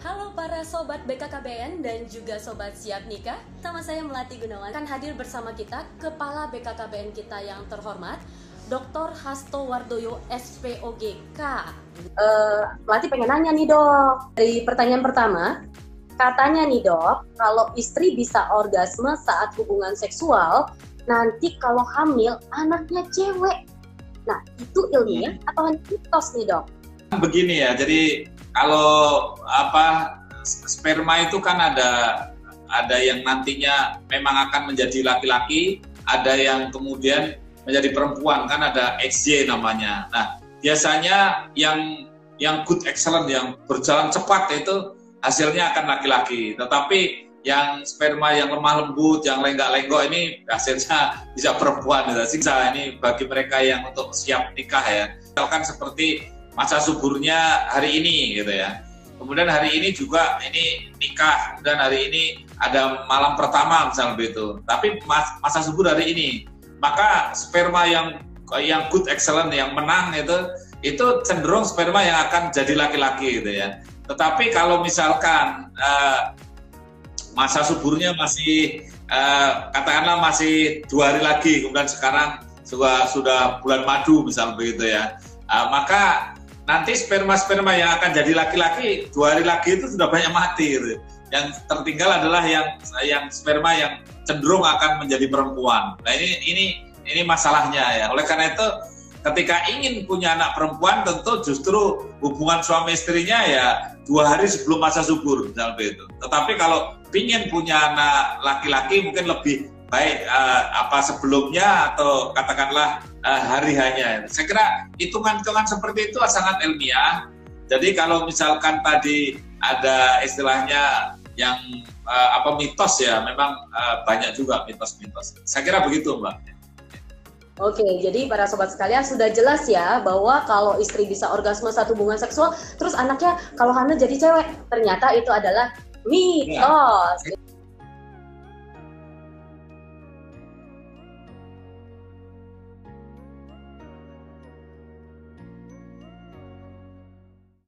Halo para sobat BKKBN dan juga sobat siap nikah. Sama saya Melati Gunawan akan hadir bersama kita Kepala BKKBN kita yang terhormat Dr. Hasto Wardoyo SPOGK. Uh, Melati pengen nanya nih dok, dari pertanyaan pertama, katanya nih dok, kalau istri bisa orgasme saat hubungan seksual, nanti kalau hamil anaknya cewek. Nah, itu ilmiah hmm. atau mitos nih dok? Begini ya, jadi kalau apa sperma itu kan ada ada yang nantinya memang akan menjadi laki-laki, ada yang kemudian menjadi perempuan kan ada XY namanya. Nah, biasanya yang yang good excellent yang berjalan cepat itu hasilnya akan laki-laki. Tetapi yang sperma yang lemah lembut, yang lenggak-lenggok ini hasilnya bisa perempuan. Bisa ini bagi mereka yang untuk siap nikah ya. Misalkan seperti masa suburnya hari ini gitu ya. Kemudian hari ini juga ini nikah, dan hari ini ada malam pertama misalnya begitu. Tapi masa subur hari ini, maka sperma yang yang good excellent yang menang itu itu cenderung sperma yang akan jadi laki-laki gitu ya. Tetapi kalau misalkan uh, masa suburnya masih uh, katakanlah masih dua hari lagi, kemudian sekarang sudah sudah bulan madu misalnya begitu ya, uh, maka nanti sperma-sperma yang akan jadi laki-laki dua hari lagi itu sudah banyak mati gitu. Yang tertinggal adalah yang yang sperma yang cenderung akan menjadi perempuan. Nah ini ini ini masalahnya ya. Oleh karena itu ketika ingin punya anak perempuan tentu justru hubungan suami istrinya ya dua hari sebelum masa subur misalnya itu. Tetapi kalau ingin punya anak laki-laki mungkin lebih baik uh, apa sebelumnya atau katakanlah uh, hari hanya. Saya kira hitungan-hitungan seperti itu sangat ilmiah. Jadi kalau misalkan tadi ada istilahnya yang uh, apa mitos ya, memang uh, banyak juga mitos-mitos. Saya kira begitu, Mbak. Oke, jadi para sobat sekalian sudah jelas ya bahwa kalau istri bisa orgasme satu hubungan seksual, terus anaknya kalau hamil jadi cewek, ternyata itu adalah mitos. Ya.